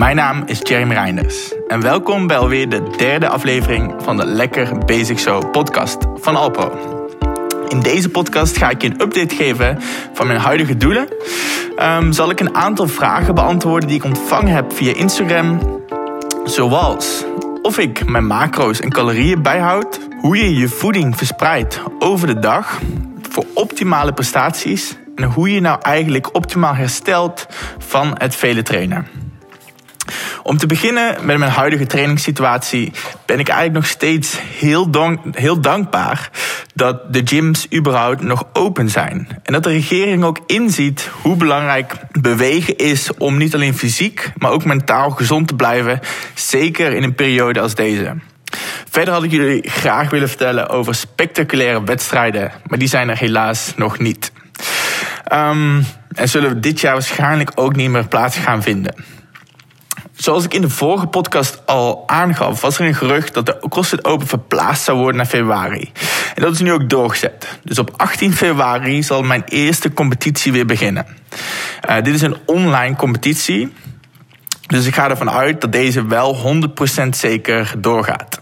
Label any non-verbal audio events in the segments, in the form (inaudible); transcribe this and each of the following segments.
Mijn naam is Jeremy Reinders en welkom bij alweer de derde aflevering van de Lekker Basic Show podcast van Alpro. In deze podcast ga ik je een update geven van mijn huidige doelen. Um, zal ik een aantal vragen beantwoorden die ik ontvangen heb via Instagram, zoals of ik mijn macro's en calorieën bijhoud, hoe je je voeding verspreidt over de dag voor optimale prestaties en hoe je nou eigenlijk optimaal herstelt van het vele trainen. Om te beginnen met mijn huidige trainingssituatie ben ik eigenlijk nog steeds heel, heel dankbaar dat de gyms überhaupt nog open zijn. En dat de regering ook inziet hoe belangrijk bewegen is om niet alleen fysiek, maar ook mentaal gezond te blijven. Zeker in een periode als deze. Verder had ik jullie graag willen vertellen over spectaculaire wedstrijden, maar die zijn er helaas nog niet. Um, en zullen we dit jaar waarschijnlijk ook niet meer plaats gaan vinden. Zoals ik in de vorige podcast al aangaf, was er een gerucht dat de CrossFit Open verplaatst zou worden naar februari. En dat is nu ook doorgezet. Dus op 18 februari zal mijn eerste competitie weer beginnen. Uh, dit is een online competitie. Dus ik ga ervan uit dat deze wel 100% zeker doorgaat.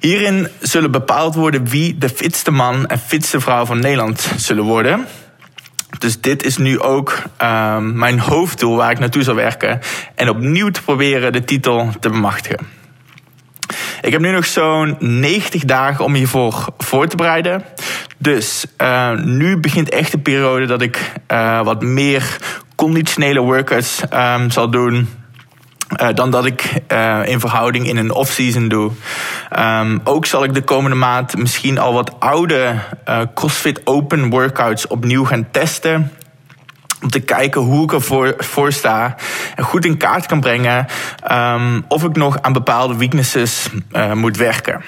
Hierin zullen bepaald worden wie de fitste man en fitste vrouw van Nederland zullen worden. Dus dit is nu ook um, mijn hoofddoel waar ik naartoe zal werken. En opnieuw te proberen de titel te bemachtigen. Ik heb nu nog zo'n 90 dagen om hiervoor voor te bereiden. Dus uh, nu begint echt de periode dat ik uh, wat meer conditionele workouts um, zal doen. Uh, dan dat ik uh, in verhouding in een off-season doe. Um, ook zal ik de komende maand misschien al wat oude uh, CrossFit Open workouts opnieuw gaan testen. Om te kijken hoe ik ervoor voor sta. En goed in kaart kan brengen um, of ik nog aan bepaalde weaknesses moet werken.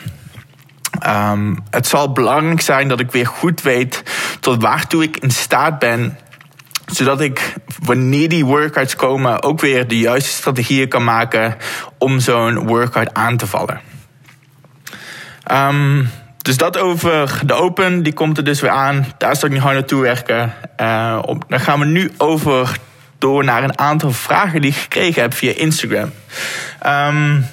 Um, het zal belangrijk zijn dat ik weer goed weet tot waartoe ik in staat ben zodat ik, wanneer die workouts komen, ook weer de juiste strategieën kan maken om zo'n workout aan te vallen. Um, dus dat over de Open, die komt er dus weer aan. Daar zal ik nu hard naartoe werken. Op, dan gaan we nu over door naar een aantal vragen die ik gekregen heb via Instagram. Um,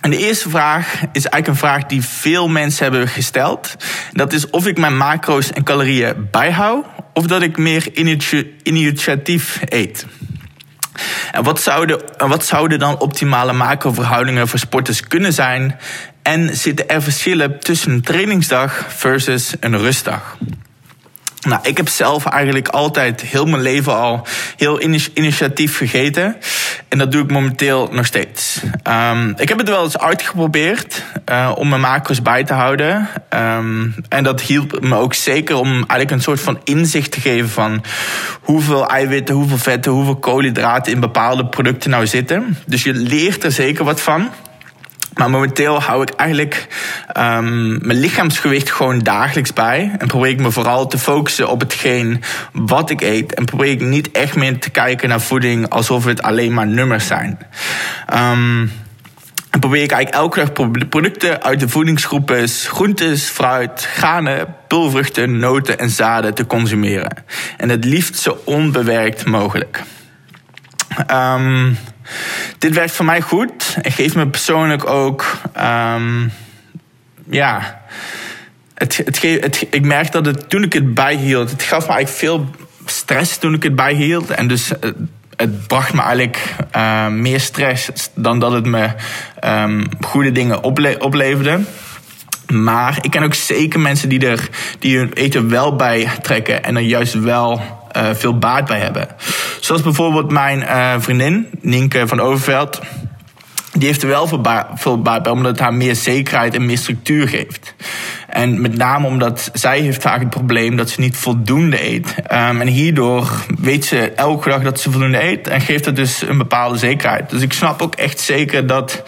en de eerste vraag is eigenlijk een vraag die veel mensen hebben gesteld. Dat is of ik mijn macro's en calorieën bijhoud of dat ik meer initiatief eet. En wat zouden, wat zouden dan optimale macroverhoudingen voor sporters kunnen zijn? En zitten er verschillen tussen een trainingsdag versus een rustdag? Nou, ik heb zelf eigenlijk altijd heel mijn leven al heel initiatief gegeten. En dat doe ik momenteel nog steeds. Um, ik heb het wel eens uitgeprobeerd uh, om mijn macro's bij te houden. Um, en dat hielp me ook zeker om eigenlijk een soort van inzicht te geven van hoeveel eiwitten, hoeveel vetten, hoeveel koolhydraten in bepaalde producten nou zitten. Dus je leert er zeker wat van. Maar momenteel hou ik eigenlijk um, mijn lichaamsgewicht gewoon dagelijks bij. En probeer ik me vooral te focussen op hetgeen wat ik eet. En probeer ik niet echt meer te kijken naar voeding alsof het alleen maar nummers zijn. Um, en probeer ik eigenlijk elke dag producten uit de voedingsgroepen groentes, fruit, granen, pulvruchten, noten en zaden te consumeren. En het liefst zo onbewerkt mogelijk. Um, dit werkt voor mij goed en geeft me persoonlijk ook. Um, ja. Het, het, ik merk dat het, toen ik het bijhield, het gaf me eigenlijk veel stress toen ik het bijhield. En dus het, het bracht me eigenlijk uh, meer stress dan dat het me um, goede dingen ople opleverde. Maar ik ken ook zeker mensen die er die hun eten wel bij trekken en er juist wel uh, veel baat bij hebben. Zoals bijvoorbeeld mijn uh, vriendin, Nienke van Overveld. Die heeft er wel veel, ba veel baat bij, omdat het haar meer zekerheid en meer structuur geeft. En met name omdat zij heeft vaak het probleem dat ze niet voldoende eet. Um, en hierdoor weet ze elke dag dat ze voldoende eet en geeft dat dus een bepaalde zekerheid. Dus ik snap ook echt zeker dat,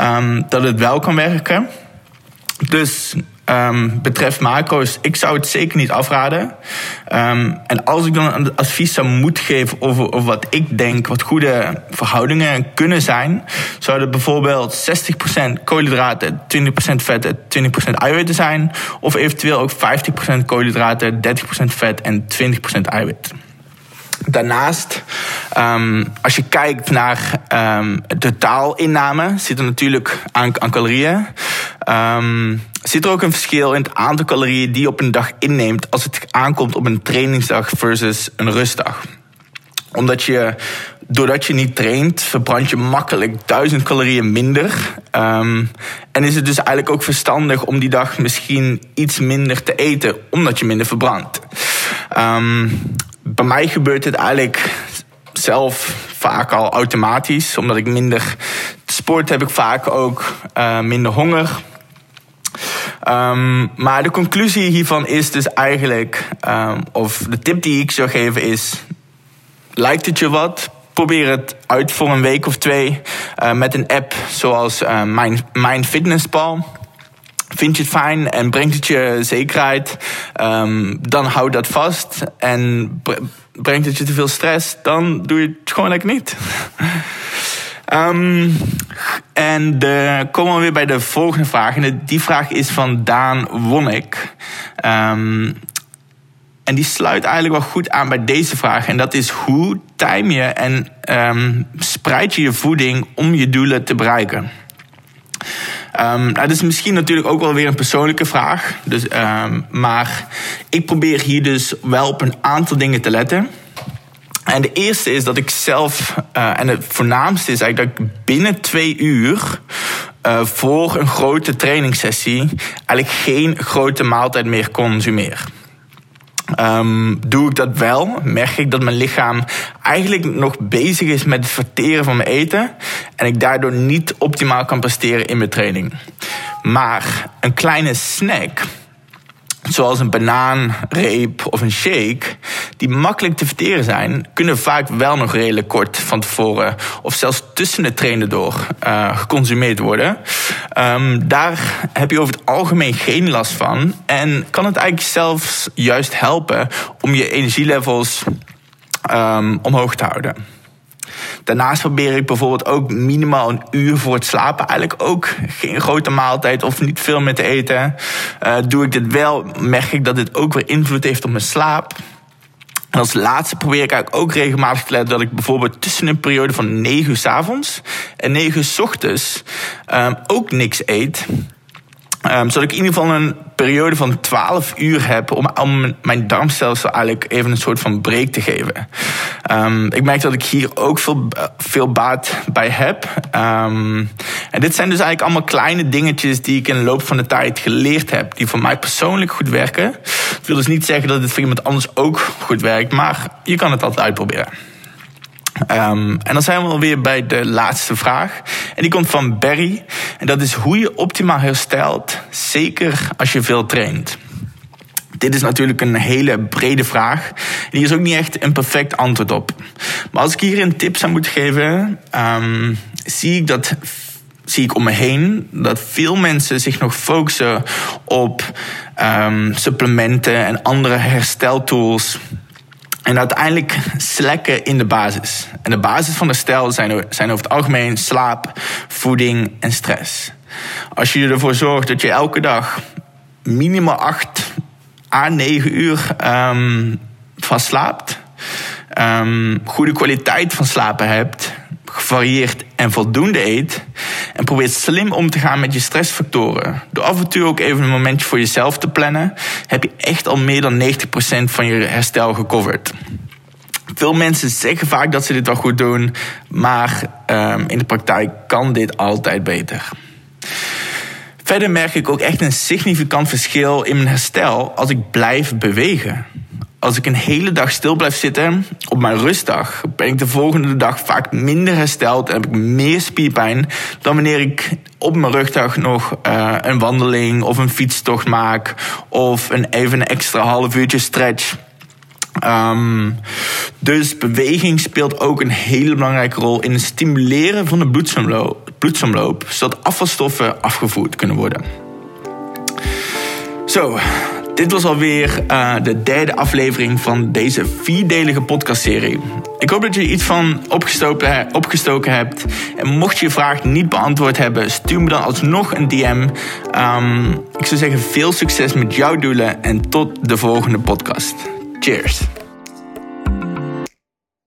um, dat het wel kan werken. Dus um, betreft macro's, ik zou het zeker niet afraden. Um, en als ik dan een advies zou moeten geven over, wat ik denk, wat goede verhoudingen kunnen zijn, zouden bijvoorbeeld 60% koolhydraten, 20% vetten, 20% eiwitten zijn. Of eventueel ook 50% koolhydraten, 30% vet en 20% eiwit. Daarnaast Um, als je kijkt naar um, totaalinname, zit er natuurlijk aan, aan calorieën. Um, zit er ook een verschil in het aantal calorieën die je op een dag inneemt als het aankomt op een trainingsdag versus een rustdag omdat je, doordat je niet traint, verbrand je makkelijk 1000 calorieën minder. Um, en is het dus eigenlijk ook verstandig om die dag misschien iets minder te eten, omdat je minder verbrandt. Um, bij mij gebeurt het eigenlijk zelf vaak al automatisch. Omdat ik minder sport heb ik vaak ook uh, minder honger. Um, maar de conclusie hiervan is dus eigenlijk, um, of de tip die ik zou geven is: lijkt het je wat? Probeer het uit voor een week of twee uh, met een app zoals uh, Mijn, Mijn Fitnesspal. Vind je het fijn en brengt het je zekerheid, um, dan hou dat vast. En brengt het je te veel stress, dan doe je het gewoon lekker niet. (laughs) Um, en de, komen we weer bij de volgende vraag. En die vraag is van Daan Wonnek. Um, en die sluit eigenlijk wel goed aan bij deze vraag. En dat is hoe time je en um, spreid je je voeding om je doelen te bereiken? Um, dat is misschien natuurlijk ook wel weer een persoonlijke vraag. Dus, maar ik probeer hier dus wel op een aantal dingen te letten. En de eerste is dat ik zelf, uh, en het voornaamste is eigenlijk dat ik binnen twee uur uh, voor een grote trainingssessie eigenlijk geen grote maaltijd meer consumeer. Um, doe ik dat wel, merk ik dat mijn lichaam eigenlijk nog bezig is met het verteren van mijn eten. En ik daardoor niet optimaal kan presteren in mijn training. Maar een kleine snack zoals een banaan, reep of een shake, die makkelijk te verteren zijn, kunnen vaak wel nog redelijk kort van tevoren of zelfs tussen de trainen door uh, geconsumeerd worden. Um, daar heb je over het algemeen geen last van en kan het eigenlijk zelfs juist helpen om je energielevels um, omhoog te houden. Daarnaast probeer ik bijvoorbeeld ook minimaal een uur voor het slapen eigenlijk ook geen grote maaltijd of niet veel meer te eten. Uh, doe ik dit wel, merk ik dat dit ook weer invloed heeft op mijn slaap. En als laatste probeer ik eigenlijk ook regelmatig te letten dat ik bijvoorbeeld tussen een periode van 9 uur s avonds en 9 uur s ochtends um, ook niks eet. Um, zodat ik in ieder geval een periode van 12 uur heb om, mijn darmstelsel eigenlijk even een soort van break te geven. Um, ik merk dat ik hier ook veel, veel baat bij heb. En dit zijn dus eigenlijk allemaal kleine dingetjes die ik in de loop van de tijd geleerd heb, die voor mij persoonlijk goed werken. Ik wil dus niet zeggen dat het voor iemand anders ook goed werkt, maar je kan het altijd uitproberen. Um, en dan zijn we alweer bij de laatste vraag. En die komt van Barry. En dat is hoe je optimaal herstelt, zeker als je veel traint. Dit is natuurlijk een hele brede vraag. En hier is ook niet echt een perfect antwoord op. Maar als ik hier een tip zou moeten geven, um, zie ik dat zie ik om me heen dat veel mensen zich nog focussen op um, supplementen en andere hersteltools en uiteindelijk slekken in de basis. En de basis van herstel zijn, zijn over het algemeen slaap, voeding en stress. Als je ervoor zorgt dat je elke dag minimaal 8 à 9 uur um, van slaapt, um, goede kwaliteit van slapen hebt, gevarieerd en voldoende eet. En probeert slim om te gaan met je stressfactoren. Door af en toe ook even een momentje voor jezelf te plannen, heb je echt al meer dan 90% van je herstel gecoverd. Veel mensen zeggen vaak dat ze dit wel goed doen, maar um, in de praktijk kan dit altijd beter. Verder merk ik ook echt een significant verschil in mijn herstel als ik blijf bewegen als ik een hele dag stil blijf zitten op mijn rustdag, ben ik de volgende dag vaak minder hersteld en heb ik meer spierpijn dan wanneer ik op mijn rugdag nog uh, een wandeling of een fietstocht maak of een even een extra half uurtje stretch. Um, dus beweging speelt ook een hele belangrijke rol in het stimuleren van de bloedsomloop, bloedsomloop zodat afvalstoffen afgevoerd kunnen worden. Zo, dit was alweer uh, de derde aflevering van deze vierdelige podcastserie. Ik hoop dat je iets van opgestoken, opgestoken hebt. En mocht je je vraag niet beantwoord hebben, stuur me dan alsnog een DM. Ehm, ik zou zeggen veel succes met jouw doelen en tot de volgende podcast. Cheers.